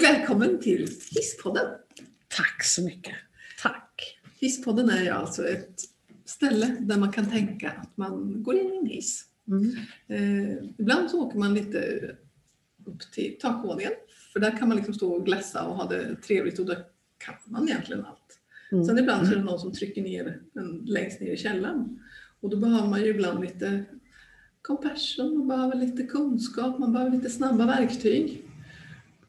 Välkommen till Hisspodden. Tack så mycket. Tack. Hisspodden är alltså ett ställe där man kan tänka att man går in i en hiss. Mm. Eh, ibland så åker man lite upp till takvåningen för där kan man liksom stå och glassa och ha det trevligt och där kan man egentligen allt. Mm. Sen ibland så är det någon som trycker ner en längst ner i källaren och då behöver man ju ibland lite compassion, man behöver lite kunskap, man behöver lite snabba verktyg.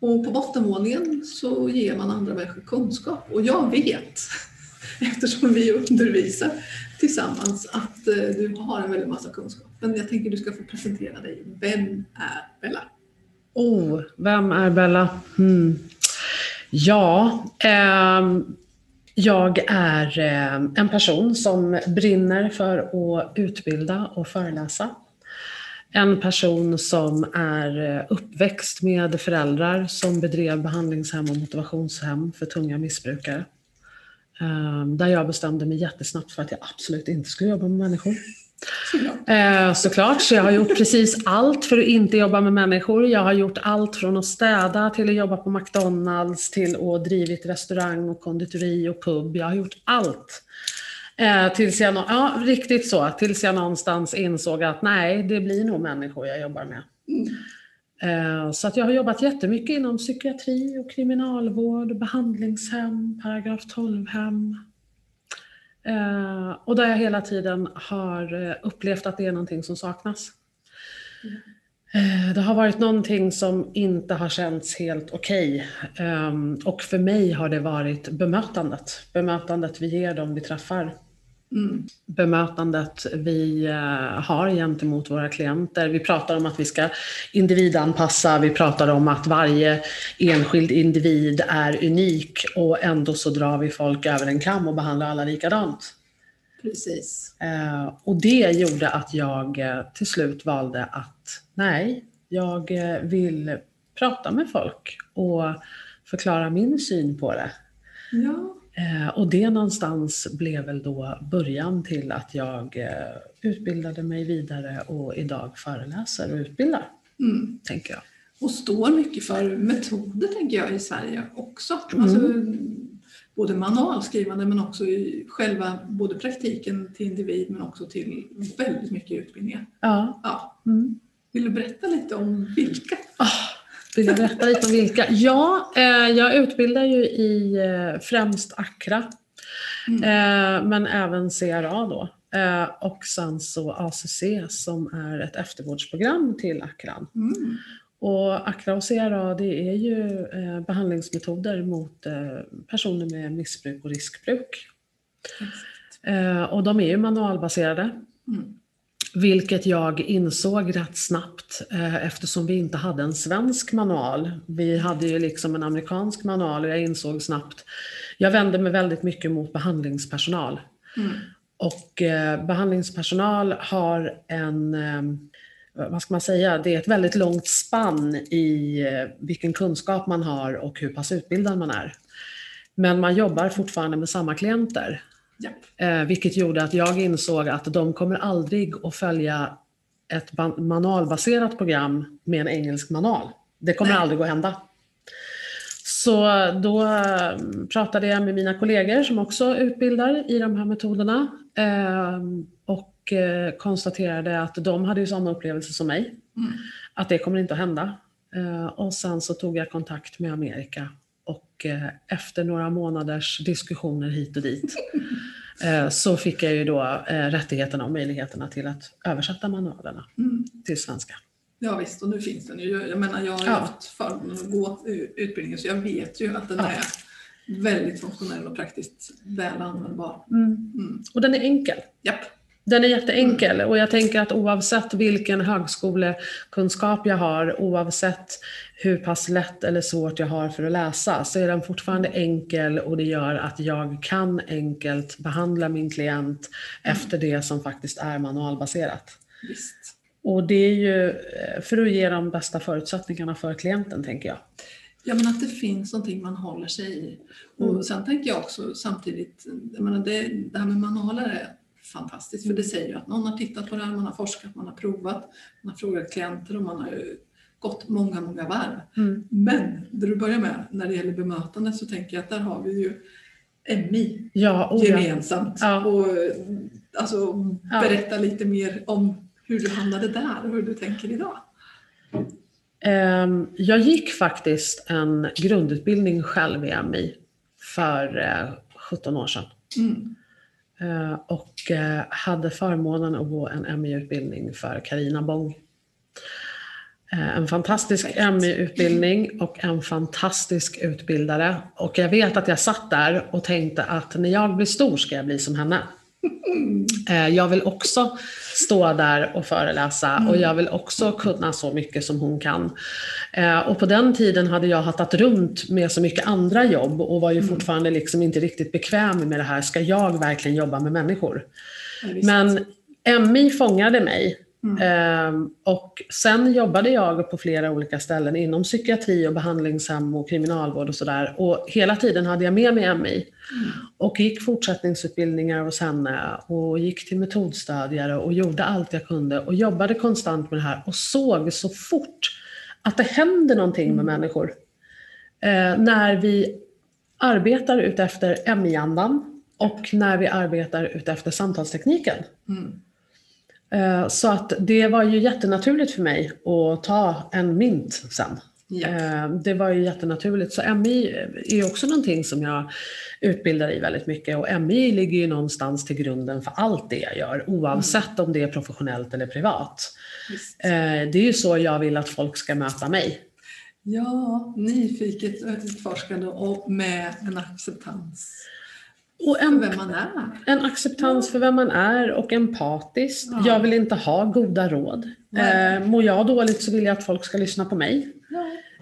Och på bottenvåningen så ger man andra människor kunskap och jag vet eftersom vi undervisar tillsammans att eh, du har en väldig massa kunskap. Men jag tänker du ska få presentera dig. Vem är Bella? Oh, vem är Bella? Hmm. Ja, eh, jag är ehm, en person som brinner för att utbilda och föreläsa. En person som är eh, uppväxt med föräldrar som bedrev behandlingshem och motivationshem för tunga missbrukare. Ehm, Där jag bestämde mig jättesnabbt för att jag absolut inte skulle jobba med människor. Såklart. Eh, såklart, så jag har gjort precis allt för att inte jobba med människor. Jag har gjort allt från att städa till att jobba på McDonalds till att drivit restaurang och konditori och pub. Jag har gjort allt. Eh, tills jag, ja, riktigt så. Tills jag någonstans insåg att nej, det blir nog människor jag jobbar med. Eh, Så att jag har jobbat jättemycket inom psykiatri och kriminalvård, behandlingshem, paragraf 12-hem. Eh, Och där jag hela tiden har eh, upplevt att det är någonting som saknas. Mm. Det har varit någonting som inte har känts helt okej. Okay. Och för mig har det varit bemötandet. Bemötandet vi ger dem vi träffar Mm. bemötandet vi eh, har gentemot våra klienter. Vi pratar om att vi ska individanpassa, vi pratar om att varje enskild individ är unik och ändå så drar vi folk över en kam och behandlar alla likadant. Precis. Eh, Och det gjorde att jag eh, till slut valde att nej, jag vill prata med folk och förklara min syn på det. Ja, Och det någonstans blev väl då början till att jag eh, utbildade mig vidare och idag föreläser och utbildar, mm. tänker jag. och står mycket för metoder tänker jag i Sverige också. Alltså, både manualskrivande men också i själva både praktiken till individ men också till väldigt mycket utbildningar. Ja. Ja. Mm. Vill du berätta lite om vilka? Vill jag berätta lite om vilka? Ja, eh, jag utbildar ju i eh, främst Accra, Mm. eh, men även CRA då. Och sen så ACC som är ett eftervårdsprogram till Accra. Mm. Och Accra och CRA det är ju eh, behandlingsmetoder mot personer med missbruk och riskbruk. Eh, och de är ju manualbaserade. Mm. Vilket jag insåg rätt snabbt eh, eftersom vi inte hade en svensk manual. Vi hade ju liksom en amerikansk manual och jag insåg snabbt. Jag vände mig väldigt mycket mot behandlingspersonal. Mm. Och eh, behandlingspersonal har en, eh, vad ska man säga, det är ett väldigt långt spann i vilken kunskap man har och hur pass utbildad man är. Men man jobbar fortfarande med samma klienter. Japp. Eh, vilket gjorde att jag insåg att de kommer aldrig att följa ett manualbaserat program med en engelsk manual. Det kommer Nej. aldrig att hända. Så då eh, pratade jag med mina kollegor som också utbildar i de här metoderna eh, och eh, konstaterade att de hade ju samma upplevelse som mig. Mm. Att det kommer inte att hända. Eh, och sen så tog jag kontakt med Amerika och eh, efter några månaders diskussioner hit och dit eh, så fick jag ju då eh, rättigheterna och möjligheterna till att översätta manualerna Mm. till svenska. Ja visst, och nu finns den ju. Jag menar, jag har ju Ja. haft förmånen att gå utbildningen så jag vet ju att den Ja. är väldigt funktionell och praktiskt väl användbar. Mm. Och den är enkel. Japp. Den är jätteenkel och jag tänker att oavsett vilken högskolekunskap jag har, oavsett hur pass lätt eller svårt jag har för att läsa, så är den fortfarande enkel och det gör att jag kan enkelt behandla min klient efter det som faktiskt är manualbaserat. Visst. Och det är ju eh, för att ge de bästa förutsättningarna för klienten, tänker jag. Ja, men att det finns någonting man håller sig i. Och Mm. sen tänker jag också samtidigt, jag menar det, det här med manualer är fantastiskt för det säger ju att någon har tittat på det här, man har forskat, man har provat, man har frågat klienter och man har gått många, många varv. Mm. Men det du börjar med när det gäller bemötande så tänker jag att där har vi ju MI Ja, oh ja. gemensamt. Ja. Och alltså, berätta lite mer om hur du hamnade där och hur du tänker idag. Ehm, Jag gick faktiskt en grundutbildning själv i MI för eh, 17 år sedan. Mm. Eh, Och eh, hade förmånen att gå en MI-utbildning för Karina Bong. Eh, En fantastisk. MI-utbildning och en fantastisk utbildare. Och jag vet att jag satt där och tänkte att när jag blir stor ska jag bli som henne. Eh, Jag vill också stå där och föreläsa och jag vill också kunna så mycket som hon kan. Eh, Och på den tiden hade jag hattat runt med så mycket andra jobb och var ju fortfarande liksom inte riktigt bekväm med det här. Ska jag verkligen jobba med människor? Ja. Men MI fångade mig. Ehm, och sen jobbade jag på flera olika ställen inom psykiatri och behandlingshem och kriminalvård och sådär. Och hela tiden hade jag med mig MI. Och gick fortsättningsutbildningar hos henne och gick till metodstödjare och gjorde allt jag kunde och jobbade konstant med det här och såg så fort att det händer någonting med människor. Eh, när vi arbetar utefter MI-andan och när vi arbetar utefter samtalstekniken. Mm. Eh, Så att det var ju jättenaturligt för mig att ta en mint sen. Ja. Eh, Det var ju jättenaturligt. Så MI är också någonting som jag utbildar i väldigt mycket och MI ligger ju någonstans till grunden för allt det jag gör oavsett om det är professionellt eller privat. Visst. Eh, Det är ju så jag vill att folk ska möta mig. Ja, nyfiket utforskande och med en acceptans Och för en, vem man är. en acceptans för vem man är och empatiskt. Ja. Jag vill inte ha goda råd. Nej. Eh, Mår jag dåligt så vill jag att folk ska lyssna på mig.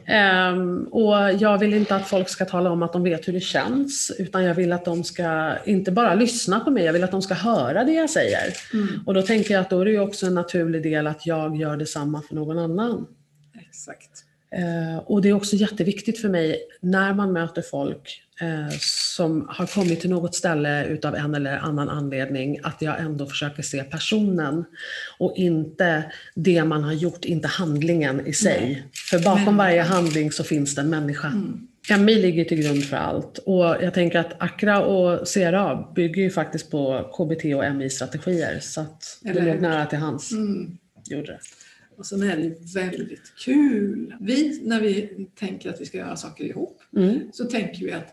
Ehm, och jag vill inte att folk ska tala om att de vet hur det känns, utan jag vill att de ska inte bara lyssna på mig, jag vill att de ska höra det jag säger. Mm. Och då tänker jag att då är det också en naturlig del att jag gör detsamma för någon annan. Exakt. Eh, och det är också jätteviktigt för mig när man möter folk eh, som har kommit till något ställe utav en eller annan anledning, att jag ändå försöker se personen och inte det man har gjort, inte handlingen i sig. Nej. För bakom Men- varje handling så finns det en människa. Mm. MI ligger till grund för allt och jag tänker att ACRA och CRA bygger ju faktiskt på KBT och MI-strategier så att det låg nära till hands. Mm. Gjorde det. Och sen är det ju väldigt kul. Vi, när vi tänker att vi ska göra saker ihop, Mm, så tänker vi att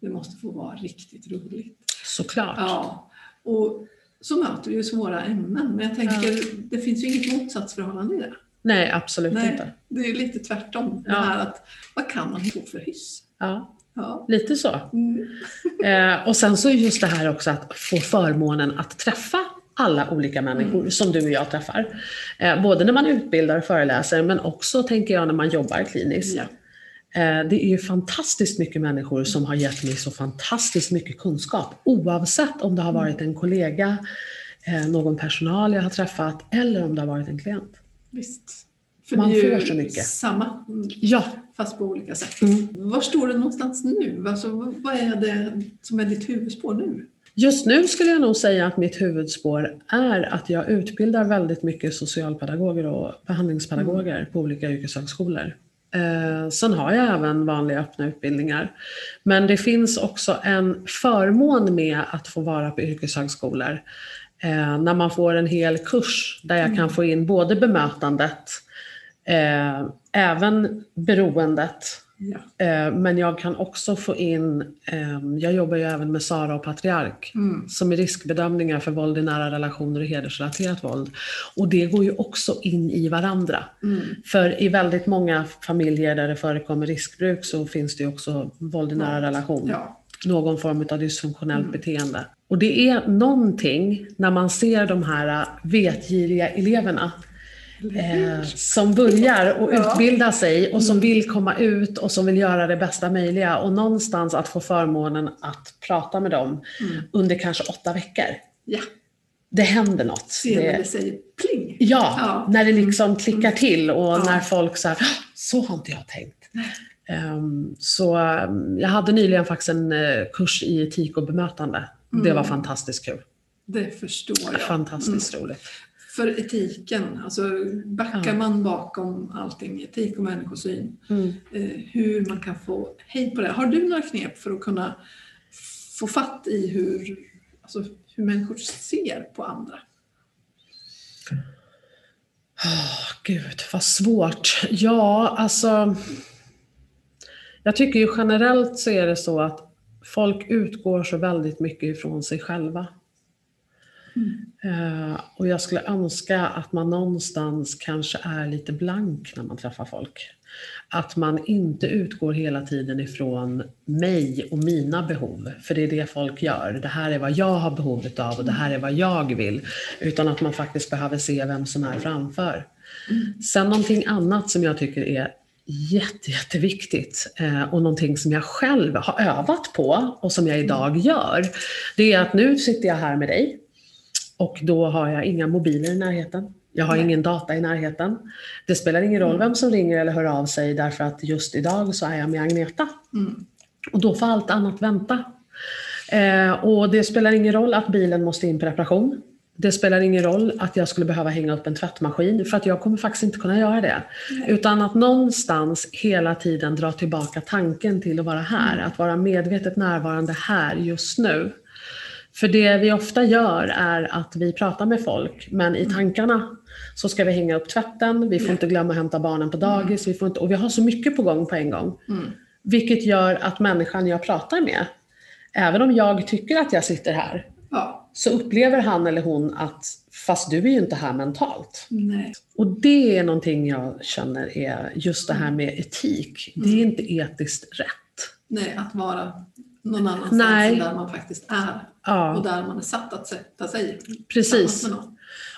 det måste få vara riktigt roligt. såklart. Ja, och så möter vi ju svåra ämnen. Men jag tänker, det finns ju inget motsatsförhållande i det. Nej, absolut Nej, inte. det är lite tvärtom. Det Ja. här att, vad kan man på för hyss? Ja, Ja. lite så. Mm. Eh, och sen så just det här också att få förmånen att träffa alla olika människor Mm. som du och jag träffar. Eh, både när man utbildar och föreläser men också tänker jag när man jobbar kliniskt. Ja. Eh, det är ju fantastiskt mycket människor som har gett mig så fantastiskt mycket kunskap. Oavsett om det har varit en kollega, eh, någon personal jag har träffat eller om det har varit en klient. Visst. För Man det är ju får så mycket. samma, mm, Ja, fast på olika sätt. Mm. Var står du någonstans nu? Alltså, vad är det som är ditt huvudspår nu? Just nu skulle jag nog säga att mitt huvudspår är att jag utbildar väldigt mycket socialpedagoger och behandlingspedagoger på olika yrkeshögskolor. Eh, sen har jag även vanliga öppna utbildningar. Men det finns också en förmån med att få vara på yrkeshögskolor. Eh, när man får en hel kurs där jag kan få in både bemötandet, eh, även beroendet, Ja. Eh, Men jag kan också få in, eh, jag jobbar ju även med Sara och Patriark, Mm. som är riskbedömningar för våld i nära relationer och hedersrelaterat våld. Och det går ju också in i varandra. Mm. För i väldigt många familjer där det förekommer riskbruk så finns det ju också våld i nära relation. Ja. Någon form av dysfunktionellt beteende. Och det är någonting när man ser de här eh, vetgiriga eleverna eh, som börjar Ja. utbilda sig och som vill komma ut och som vill göra det bästa möjliga och någonstans att få förmånen att prata med dem Mm. under kanske åtta veckor. ja. Det händer något. Se när Det, säger pling. ja, Ja. när det liksom klickar till och Ja. när folk säger så har inte jag tänkt. Ehm, så jag hade nyligen faktiskt en eh, kurs i etik och bemötande. Det var Mm. fantastiskt kul. Det förstår jag. Fantastiskt roligt. För etiken. Alltså backar man bakom allting, etik och människosyn, Mm. eh, hur man kan få hejd på det. Har du några knep för att kunna få fatt i hur, alltså, hur människor ser på andra? Åh, Gud, vad svårt. Ja, alltså. Jag tycker ju generellt så är det så att folk utgår så väldigt mycket ifrån sig själva. Eh, och jag skulle önska att man någonstans kanske är lite blank när man träffar folk. Att man inte utgår hela tiden ifrån mig och mina behov, för det är det folk gör. Det här är vad jag har behov av och det här är vad jag vill. Utan att man faktiskt behöver se vem som är framför. Sen någonting annat som jag tycker är jätte, jätteviktigt eh, och någonting som jag själv har övat på och som jag idag gör. Det är att nu sitter jag här med dig och då har jag inga mobiler i närheten. Jag har Nej. ingen data i närheten. Det spelar ingen roll vem som ringer eller hör av sig därför att just idag så är jag med Agneta. Mm. Och då får allt annat vänta. Eh, och det spelar ingen roll att bilen måste in på reparation. Det spelar ingen roll att jag skulle behöva hänga upp en tvättmaskin för att jag kommer faktiskt inte kunna göra det. Utan att någonstans hela tiden dra tillbaka tanken till att vara här. Att vara medvetet närvarande här just nu. För det vi ofta gör är att vi pratar med folk, men i tankarna så ska vi hänga upp tvätten, vi får inte glömma att hämta barnen på dagis, vi får inte, och vi har så mycket på gång på en gång. Mm. Vilket gör att människan jag pratar med, även om jag tycker att jag sitter här, Ja, så upplever han eller hon att fast du är ju inte här mentalt. nej. Och det är någonting jag känner är just det här med etik. Det är inte etiskt rätt. nej, att vara någon annanstans Nej. än där man faktiskt är. Och Ja, där man är satt att sätta sig. precis.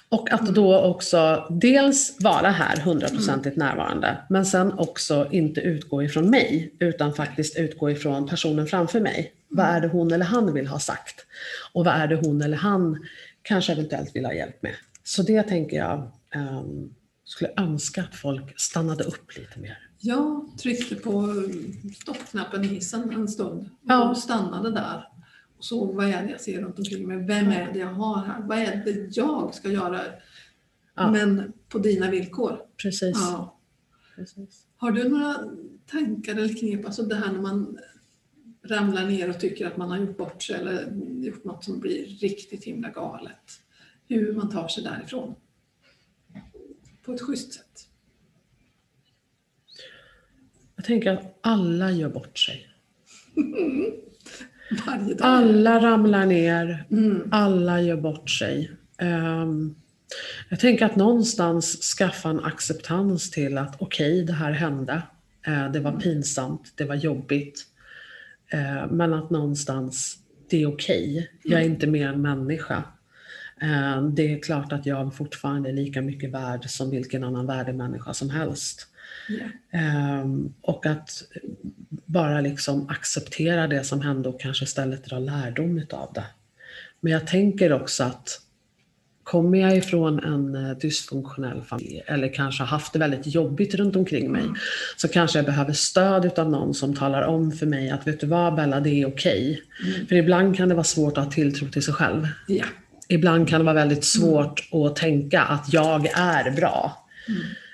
Och att då också dels vara här hundraprocentigt närvarande, men sen också inte utgå ifrån mig, utan faktiskt utgå ifrån personen framför mig. Vad är det hon eller han vill ha sagt? Och vad är det hon eller han kanske eventuellt vill ha hjälp med? Så det tänker jag ehm, skulle önska att folk stannade upp lite mer. Jag tryckte på stoppknappen i hissen en stund Ja. och stannade där såg vad är det jag ser runt omkring mig. Vem är det jag har här? Vad är det jag ska göra? Ja. Men på dina villkor. Precis. Ja. Precis. Har du några tankar eller knep, alltså det här när man ramlar ner och tycker att man har gjort bort sig eller gjort något som blir riktigt himla galet. Hur man tar sig därifrån. På ett schysst sätt. Jag tänker att alla gör bort sig. Alla ramlar ner, Mm. alla gör bort sig. Ehm, jag tänker att någonstans skaffa en acceptans till att okej, det här hände. Eh, det var pinsamt, det var jobbigt. Eh, men att någonstans, det är okej. Jag är inte mer än människa. Eh, det är klart att jag fortfarande är lika mycket värd som vilken annan värdig människa som helst. Ehm, och att bara liksom acceptera det som hände och kanske istället dra lärdom utav det. Men jag tänker också att kommer jag ifrån en eh, dysfunktionell familj eller kanske haft det väldigt jobbigt runt omkring mig så kanske jag behöver stöd utav någon som talar om för mig att vet du vad Bella, det är okej. För ibland kan det vara svårt att ha tilltro till sig själv. ja. Ibland kan det vara väldigt svårt att tänka att jag är bra.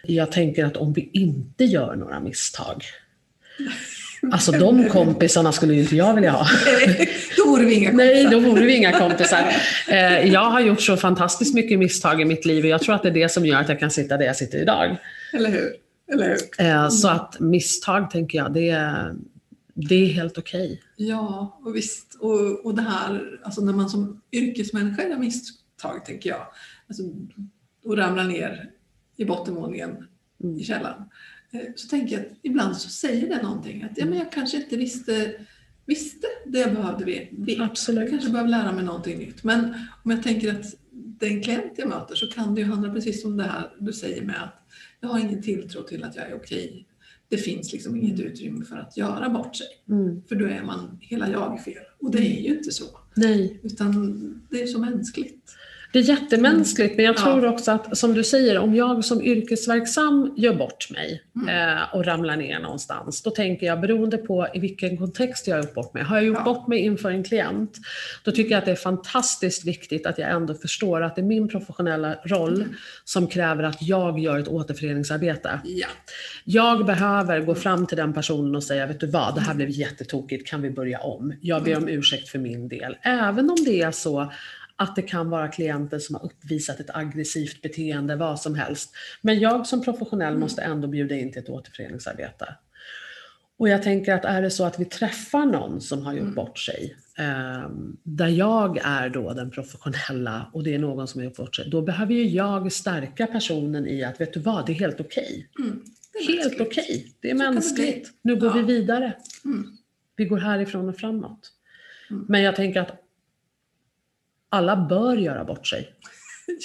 Jag tänker att om vi inte gör några misstag, alltså de kompisarna skulle ju inte jag vilja ha. Då vore vi inga Nej, då vore vi inga kompisar. Eh, Jag har gjort så fantastiskt mycket misstag i mitt liv och jag tror att det är det som gör att jag kan sitta där jag sitter idag. Eller hur? Eller hur? Eh, Så att misstag, tänker jag, det är, det är helt okej. Ja, och visst. Och, och det här, alltså när man som yrkesmänniska gör misstag, tänker jag, alltså, och ramlar ner i bottenvåningen Mm. i källaren, eh, så tänker jag att ibland så säger det någonting. Att ja, men jag kanske inte visste, visste det jag behövde veta. Jag Absolut. kanske behöver lära mig någonting nytt. Men om jag tänker att den klient jag möter så kan det ju handla precis som det här du säger med att jag har ingen tilltro till att jag är okej. Det finns liksom inget utrymme för att göra bort sig. Mm. För då är man hela jag fel. Och det är ju inte så. Nej, Utan det är så mänskligt. Det är jättemänskligt, men jag Ja. tror också att, som du säger, om jag som yrkesverksam gör bort mig eh, och ramlar ner någonstans, då tänker jag, beroende på i vilken kontext jag har gjort bort mig. Har jag gjort Ja. bort mig inför en klient, då tycker jag att det är fantastiskt viktigt att jag ändå förstår att det är min professionella roll som kräver att jag gör ett återföreningsarbete. Ja. Jag behöver gå fram till den personen och säga, vet du vad, det här blev jättetokigt, kan vi börja om? Jag ber om ursäkt för min del. Även om det är så att det kan vara klienter som har uppvisat ett aggressivt beteende, vad som helst. Men jag som professionell måste ändå bjuda in till ett återföreningsarbete. Och jag tänker att är det så att vi träffar någon som har gjort bort sig, eh, där jag är då den professionella och det är någon som har gjort bort sig, då behöver ju jag stärka personen i att, vet du vad, det är helt okej. Mm. Det är Helt okej. Det är Så det mänskligt. bli. nu går Ja. vi vidare. Mm. Vi går härifrån och framåt. Mm. Men jag tänker att alla bör göra bort sig.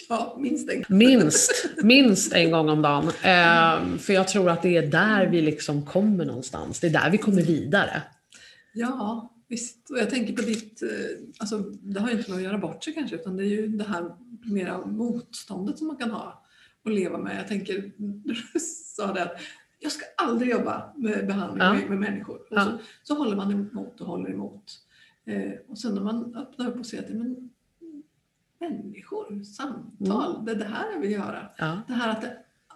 Ja, minst en. Minst, minst en gång om dagen. Eh, för jag tror att det är där vi liksom kommer någonstans. Det är där vi kommer vidare. Ja, visst. Och jag tänker på ditt, eh, alltså det har ju inte med att göra bort sig kanske, utan det är ju det här mera motståndet som man kan ha och leva med. Jag tänker, du sa det att jag ska aldrig jobba med behandling Ja. med, med människor. Och Ja. så, så håller man emot och håller emot. Eh, och sen när man öppnar upp och ser att men, människor, samtal, det är det här jag vill göra. Ja. Det här att det,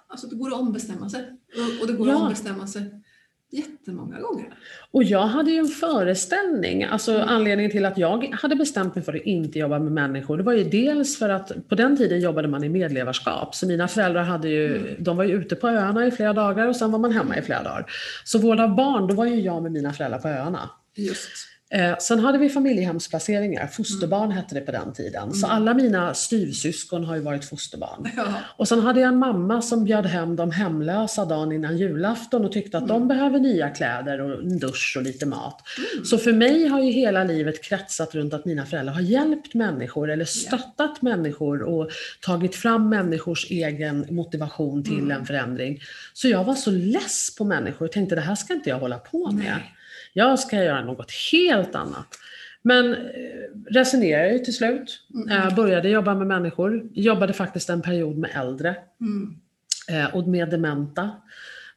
alltså det går att ombestämma sig. Och, och det går Ja. att ombestämma sig jättemånga gånger. Och jag hade ju en föreställning, alltså anledningen till att jag hade bestämt mig för att inte jobba med människor, det var ju dels för att på den tiden jobbade man i medlevarskap, så mina föräldrar hade ju, de var ju ute på öarna i flera dagar och sen var man hemma i flera dagar. Så vård av barn, då var ju jag med mina föräldrar på öarna. Just. Eh, sen hade vi familjehemsplaceringar, fosterbarn hette det på den tiden. Så alla mina styvsyskon har ju varit fosterbarn. Ja. Och sen hade jag en mamma som bjöd hem de hemlösa dagen innan julafton och tyckte att de behöver nya kläder och en dusch och lite mat. Så för mig har ju hela livet kretsat runt att mina föräldrar har hjälpt människor eller stöttat människor och tagit fram människors egen motivation till en förändring. Så jag var så less på människor och tänkte det här ska inte jag hålla på med. Nej. Jag ska göra något helt annat. Men eh, resonerade ju till slut. Eh, började jobba med människor. Jobbade faktiskt en period med äldre Mm. eh, och med dementa.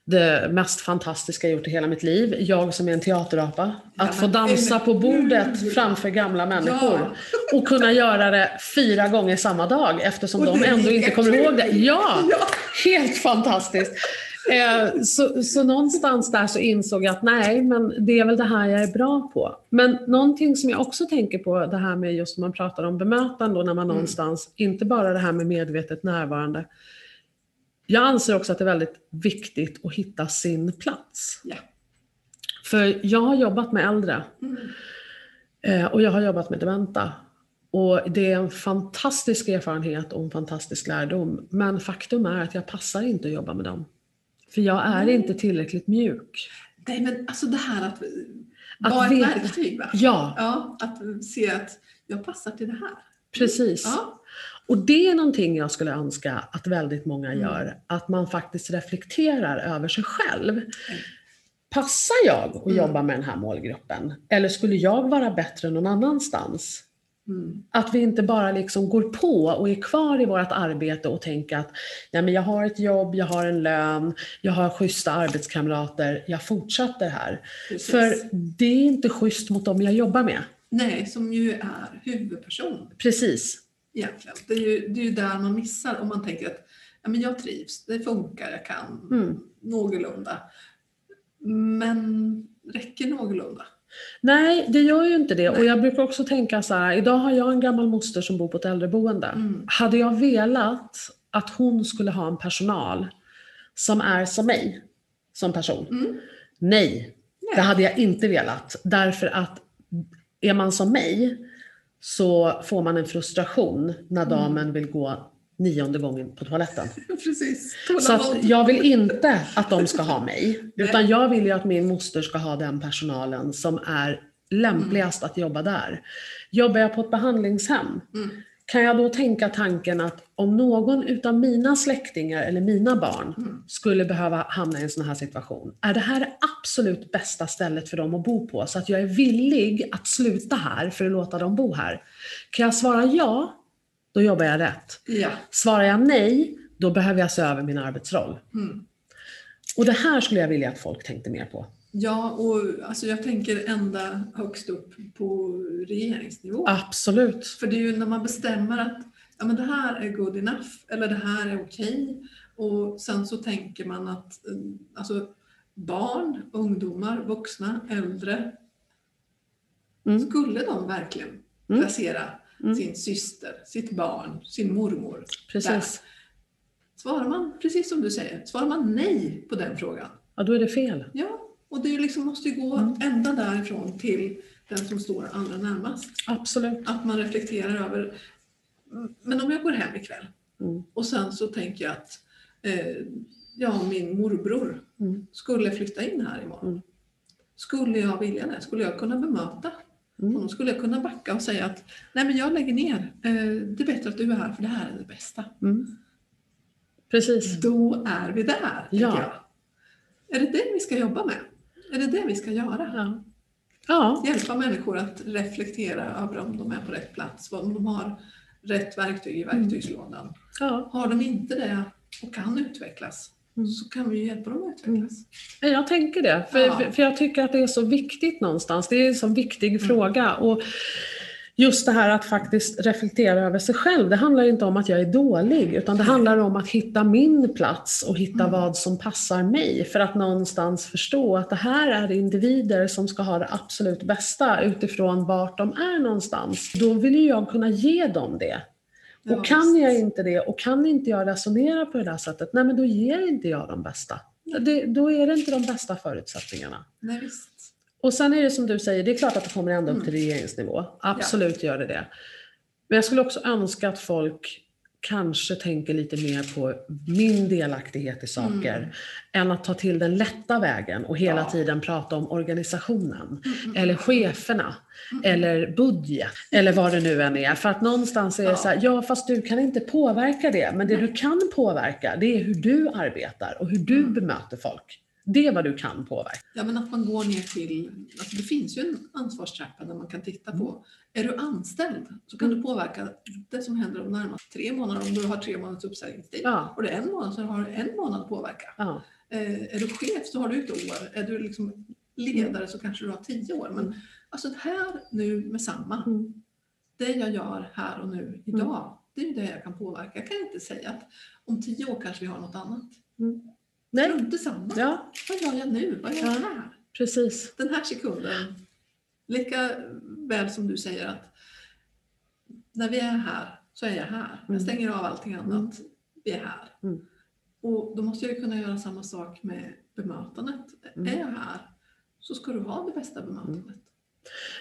Det mest fantastiska jag gjort i hela mitt liv. Jag som är en teaterapa. Ja, Att få men- dansa på bordet framför gamla människor. Och kunna göra det fyra gånger samma dag eftersom Och de ändå inte kommer ihåg det. Ja! Ja. Helt fantastiskt. Eh, så, så någonstans där så insåg jag att nej, men det är väl det här jag är bra på. Men någonting som jag också tänker på, det här med just när man pratar om bemötande och när man Mm. någonstans, inte bara det här med medvetet närvarande. Jag anser också att det är väldigt viktigt att hitta sin plats. Ja. För jag har jobbat med äldre Mm. eh, och jag har jobbat med dementa. Och det är en fantastisk erfarenhet och en fantastisk lärdom. Men faktum är att jag passar inte att jobba med dem. För jag är Nej. inte tillräckligt mjuk. Nej men alltså det här att, Att vara ett verktyg va? Ja, Ja, att se att jag passar till det här. precis. Ja. Och det är någonting jag skulle önska att väldigt många Mm. gör. Att man faktiskt reflekterar över sig själv. Passar jag att Mm. jobba med den här målgruppen? Eller skulle jag vara bättre någon annanstans? Mm. Att vi inte bara liksom går på och är kvar i vårt arbete och tänker att Nej, men jag har ett jobb, jag har en lön, jag har schyssta arbetskamrater, jag fortsätter här. Precis. För det är inte schysst mot dem jag jobbar med. Nej, som ju är huvudperson Precis. egentligen. Det är ju, det är ju där man missar om man tänker att ja, men jag trivs, det funkar, jag kan Mm. någorlunda. Men räcker någorlunda? Nej, det gör ju inte det. Och jag brukar också tänka så här, idag har jag en gammal moster som bor på ett äldreboende. Mm. Hade jag velat att hon skulle ha en personal som är som mig, som person? Mm. Nej, det Nej. hade jag inte velat. Därför att är man som mig så får man en frustration när Mm. damen vill gå nionde gången på toaletten. Precis. Så att jag vill inte att de ska ha mig, utan jag vill ju att min moster ska ha den personalen som är lämpligast att jobba där. Jobbar jag på ett behandlingshem, Mm. kan jag då tänka tanken att om någon utav mina släktingar eller mina barn Mm. skulle behöva hamna i en sån här situation, är det här det absolut bästa stället för dem att bo på? Så att jag är villig att sluta här för att låta dem bo här. Kan jag svara ja, då jobbar jag rätt. Ja. Svarar jag nej, då behöver jag se över min arbetsroll. Mm. Och det här skulle jag vilja att folk tänkte mer på. Ja, och alltså jag tänker ända högst upp på regeringsnivå. Absolut. För det är ju när man bestämmer att ja, men det här är good enough eller det här är okej och sen så tänker man att eh, alltså, barn, ungdomar, vuxna, äldre Mm. skulle de verkligen Mm. placera Mm. Sin syster, sitt barn, sin mormor Precis. Svarar man precis som du säger, svarar man nej på den frågan, Ja, då är det fel. ja, och det liksom måste ju gå Mm. ända därifrån till den som står allra närmast. Absolut. Att man reflekterar över, "Mm, men om jag går hem ikväll Mm. och sen så tänker jag att eh, ja, min morbror Mm. skulle flytta in här imorgon. Mm. Skulle jag vilja det? Skulle jag kunna bemöta Mm. honom? Skulle jag kunna backa och säga att nej men jag lägger ner, eh, det är bättre att du är här för det här är det bästa. Mm. Precis. Då är vi där, Ja. Är det det vi ska jobba med? Är det det vi ska göra? Ja. ja. Hjälpa människor att reflektera över om de är på rätt plats, om de har rätt verktyg i verktygslådan. ja. Har de inte det och kan utvecklas Mm. så kan vi hjälpa dem att utvecklas. Jag tänker det, för, Ja. för jag tycker att det är så viktigt någonstans. Det är en så viktig fråga. Och just det här att faktiskt reflektera över sig själv, det handlar inte om att jag är dålig, utan det handlar om att hitta min plats och hitta Mm. vad som passar mig. För att någonstans förstå att det här är individer som ska ha det absolut bästa utifrån vart de är någonstans. Då vill jag kunna ge dem det. Ja, Och kan jag inte det och kan inte jag resonera på det där sättet, nej men då ger inte jag de bästa. Det, då är det inte de bästa förutsättningarna. Nej, visst. Och sen är det som du säger, det är klart att det kommer ända upp Mm. till regeringsnivå. Absolut gör det det. Men jag skulle också önska att folk kanske tänker lite mer på min delaktighet i saker Mm. än att ta till den lätta vägen och hela Ja. tiden prata om organisationen Mm, eller cheferna mm, eller budget eller vad det nu än är. För att någonstans är det Ja. så här, ja fast du kan inte påverka det, men det du kan påverka det är hur du arbetar och hur du Mm. bemöter folk. Det är vad du kan påverka. Ja, men att man går ner till, alltså det finns ju en ansvarstrappa där man kan titta på, är du anställd så kan du påverka det som händer de närmaste tre månaderna om du har tre månaders uppsägningstid. Ja, Och det är en månad så har du en månad att påverka. ja, Eh, är du chef så har du ett år, är du liksom ledare så kanske du har tio år. Men Mm. alltså här nu med samma, mm, det jag gör här och nu idag, det är det jag kan påverka. Jag kan inte säga att om tio år kanske vi har något annat. Nej, i samma. ja, Vad gör jag nu? Vad gör jag Ja. här? precis. Den här sekunden, lika väl som du säger att när vi är här så är jag här. Jag Mm. stänger av allting annat. Vi är här. Mm. Och då måste jag kunna göra samma sak med bemötandet. Mm. Är jag här så ska du ha det bästa bemötandet.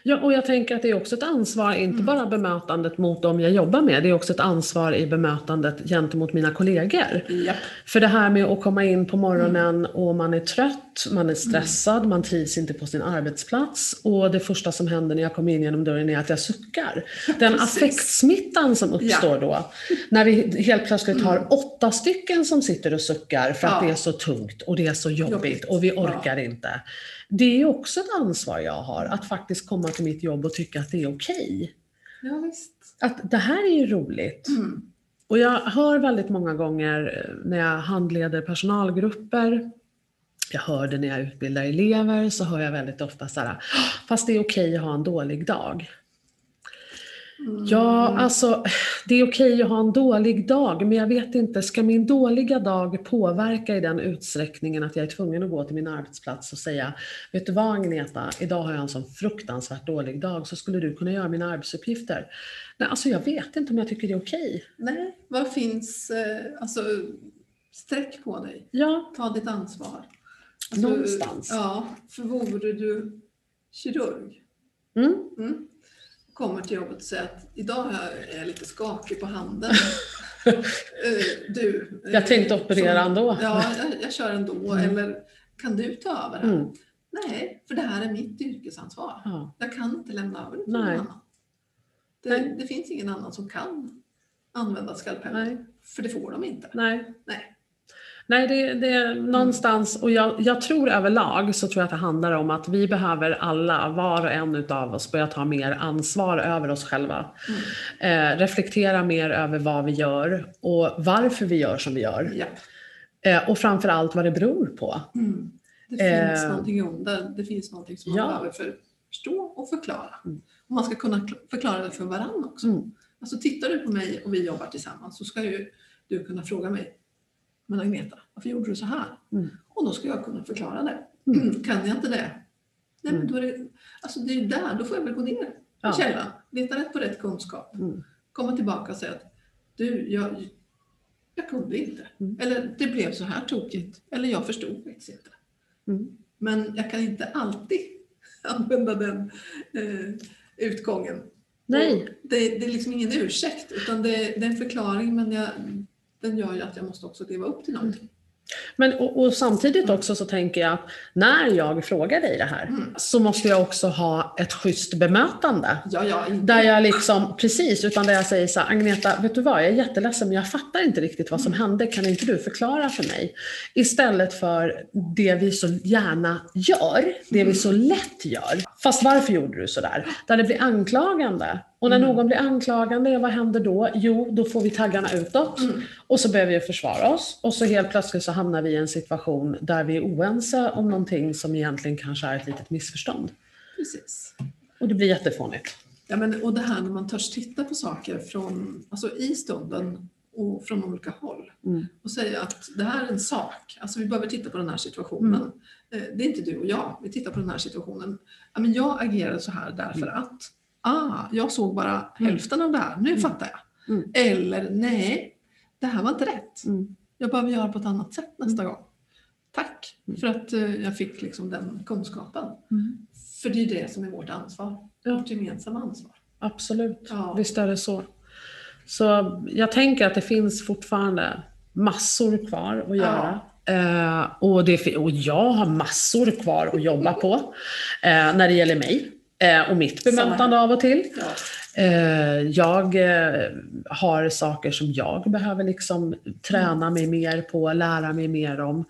Ja, och jag tänker att det är också ett ansvar, inte Mm. bara bemötandet mot dem jag jobbar med, det är också ett ansvar i bemötandet gentemot mina kollegor. Ja. För det här med att komma in på morgonen Mm. och man är trött, man är stressad, man trivs inte på sin arbetsplats och det första som händer när jag kommer in genom dörren är att jag suckar. Den Precis. affektsmittan som uppstår då, när vi helt plötsligt har åtta stycken som sitter och suckar för att Mm. Ja. det är så tungt och det är så jobbigt, Jobbigt. och vi orkar inte. Det är också ett ansvar jag har, att faktiskt komma till mitt jobb och tycka att det är okej. ja, visst. Att det här är ju roligt. Mm. Och jag hör väldigt många gånger eh, när jag handleder personalgrupper, jag hör det när jag utbildar elever, så hör jag väldigt ofta så här, "Ah, fast det är okej att ha en dålig dag. Mm. Ja, alltså det är okej att ha en dålig dag, men jag vet inte, ska min dåliga dag påverka i den utsträckningen att jag är tvungen att gå till min arbetsplats och säga, vet du vad Agneta, idag har jag en sån fruktansvärt dålig dag, så skulle du kunna göra mina arbetsuppgifter? Nej, alltså jag vet inte om jag tycker det är okej. Nej, vad finns, eh, alltså sträck på dig. Ja, Ta ditt ansvar. Alltså, Någonstans. Ja, för vore du kirurg mm. Mm. Kommer till jobbet och säger att idag är jag lite skakig på handen. Eh, du, eh, Jag tänkte operera som- ändå. Ja, jag, jag kör ändå. Mm. Eller kan du ta över här? Mm. Nej, för det här är mitt yrkesansvar. Ja. Jag kan inte lämna över det till någon annan. Det, det finns ingen annan som kan använda skalpeller. Nej. För det får de inte. Nej. Nej. Nej, det, det är någonstans, och jag, jag tror överlag så tror jag att det handlar om att vi behöver alla, var och en utav oss, börja ta mer ansvar över oss själva. Eh, reflektera mer över vad vi gör och varför vi gör som vi gör. Ja. Eh, och framförallt vad det beror på. Mm. Det finns Eh. någonting under, det finns någonting som man Ja. behöver för, förstå och förklara. Mm. Och man ska kunna kl- förklara det för varandra också. Mm. Alltså tittar du på mig och vi jobbar tillsammans så ska ju du kunna fråga mig Men Agneta, varför gjorde du så här? Mm. Och då ska jag kunna förklara det. Mm. kan jag inte det? Nej, men Mm. då är det, alltså det är där, då får jag väl gå ner Ja. källan, leta rätt på rätt kunskap, Mm. komma tillbaka och säga att du, jag, jag kunde inte. Mm. Eller det blev så här tokigt. Eller jag förstod faktiskt inte. Mm. Men jag kan inte alltid använda den eh, utgången. Nej. Det, det är liksom ingen ursäkt utan det, det är en förklaring men jag, den gör ju att jag måste också leva upp till någonting. Men, och, och samtidigt också så tänker jag att när jag frågar dig det här Mm. så måste jag också ha ett schysst bemötande. Ja, ja. Där jag liksom, precis, utan där jag säger så här, Agneta, vet du vad, jag är jätteledsen men jag fattar inte riktigt vad som hände, kan inte du förklara för mig? Istället för det vi så gärna gör, det vi så lätt gör. Fast varför gjorde du sådär? Där det blir anklagande. Och när Mm. någon blir anklagande, vad händer då? Jo, då får vi taggarna utåt Mm. och så behöver vi försvara oss. Och så helt plötsligt så hamnar vi i en situation där vi är oense om någonting som egentligen kanske är ett litet missförstånd. Precis. Och det blir jättefånigt. Ja, men, och det här när man törs titta på saker från, alltså i stunden och från olika håll Mm. och säga att det här är en sak. Alltså vi behöver titta på den här situationen. Eh, Det är inte du och jag, vi tittar på den här situationen. Ja, men jag agerade så här därför att ah, jag såg bara hälften av det här, nu fattar jag. Mm. Eller nej, det här var inte rätt. Mm. Jag behöver göra på ett annat sätt nästa gång. Tack för att eh, jag fick liksom den kunskapen. Mm. För det är det som är vårt ansvar, Ja. vårt gemensamma ansvar. Absolut, Ja. visst är det så. Så jag tänker att det finns fortfarande massor kvar att göra. Eh, och, det, och jag har massor kvar att jobba på eh, när det gäller mig och mitt bemötande av och till. Ja. Eh, jag eh, har saker som jag behöver liksom träna mig mer på, lära mig mer om.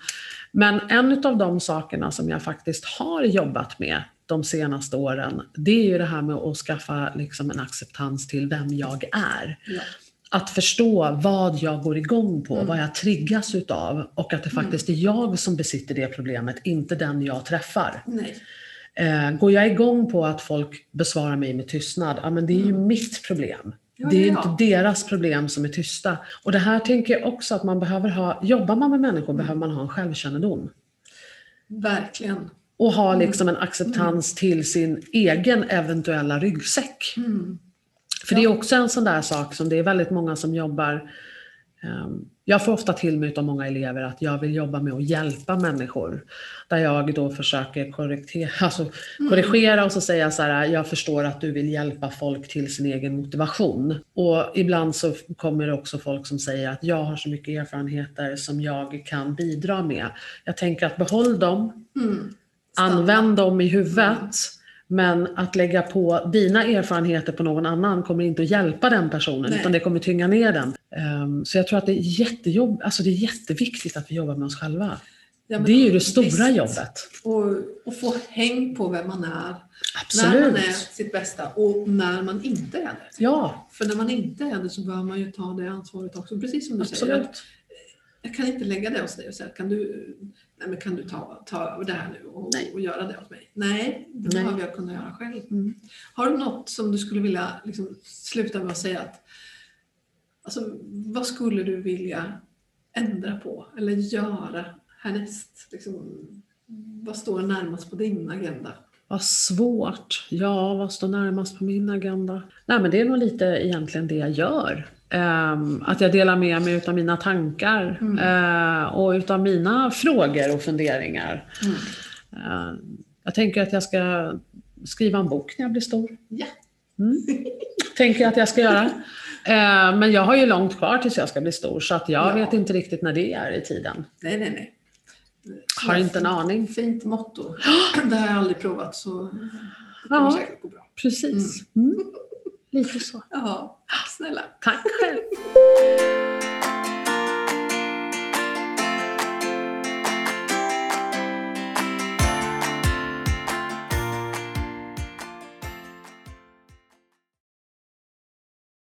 Men en av de sakerna som jag faktiskt har jobbat med de senaste åren, det är ju det här med att skaffa liksom en acceptans till vem jag är. Ja. Att förstå vad jag går igång på, Mm. vad jag triggas utav och att det faktiskt är jag som besitter det problemet, inte den jag träffar. Nej. Eh, går jag igång på att folk besvarar mig med tystnad, ja men det är ju mitt problem. Mm. Ja, det är ju ja, ja. inte deras problem som är tysta. Och det här tänker jag också att man behöver ha, jobbar man med människor Mm. behöver man ha en självkännedom. Verkligen. Och ha Mm. liksom en acceptans till sin egen eventuella ryggsäck. Mm. För det är också en sån där sak som det är väldigt många som jobbar jag får ofta till mig av många elever att jag vill jobba med att hjälpa människor. Där jag då försöker korrigera, alltså korrigera och så säga så här, jag förstår att du vill hjälpa folk till sin egen motivation. Och ibland så kommer det också folk som säger att jag har så mycket erfarenheter som jag kan bidra med. Jag tänker att behåll dem, Mm. Använd dem i huvudet. Men att lägga på dina erfarenheter på någon annan kommer inte att hjälpa den personen, Nej. utan det kommer tynga ner den. Ehm, så jag tror att det är, jättejobb, alltså det är jätteviktigt att vi jobbar med oss själva. Ja, det är ju det stora visst. jobbet. Och, och få häng på vem man är. När Absolut. man är sitt bästa och när man inte är det. Ja, För när man inte är det så bör man ju ta det ansvaret också. Precis som du säger. absolut. att Jag kan inte lägga det hos dig och säga kan du, nej, men kan du ta, ta över det här nu och, och göra det åt mig? Nej, det Nej. behöver jag kunna göra själv. Mm. Har du något som du skulle vilja liksom, sluta med att säga att alltså, vad skulle du vilja ändra på eller göra härnäst? Liksom, vad står närmast på din agenda? Vad svårt. Ja, vad står närmast på min agenda? Nej, men det är nog lite egentligen det jag gör. Ehm, att jag delar med mig utav mina tankar Mm. eh, och utav mina frågor och funderingar. Eh, jag tänker att jag ska skriva en bok när jag blir stor. Ja. Mm. tänker jag att jag ska göra. Eh, men jag har ju långt kvar tills jag ska bli stor så att jag Ja. vet inte riktigt när det är i tiden. Nej, nej, nej. Har inte en aning. Fint motto. Det har jag aldrig provat så det kommer Ja. säkert gå bra. Precis. Mm. Lite så. Ja, snälla. Tack själv.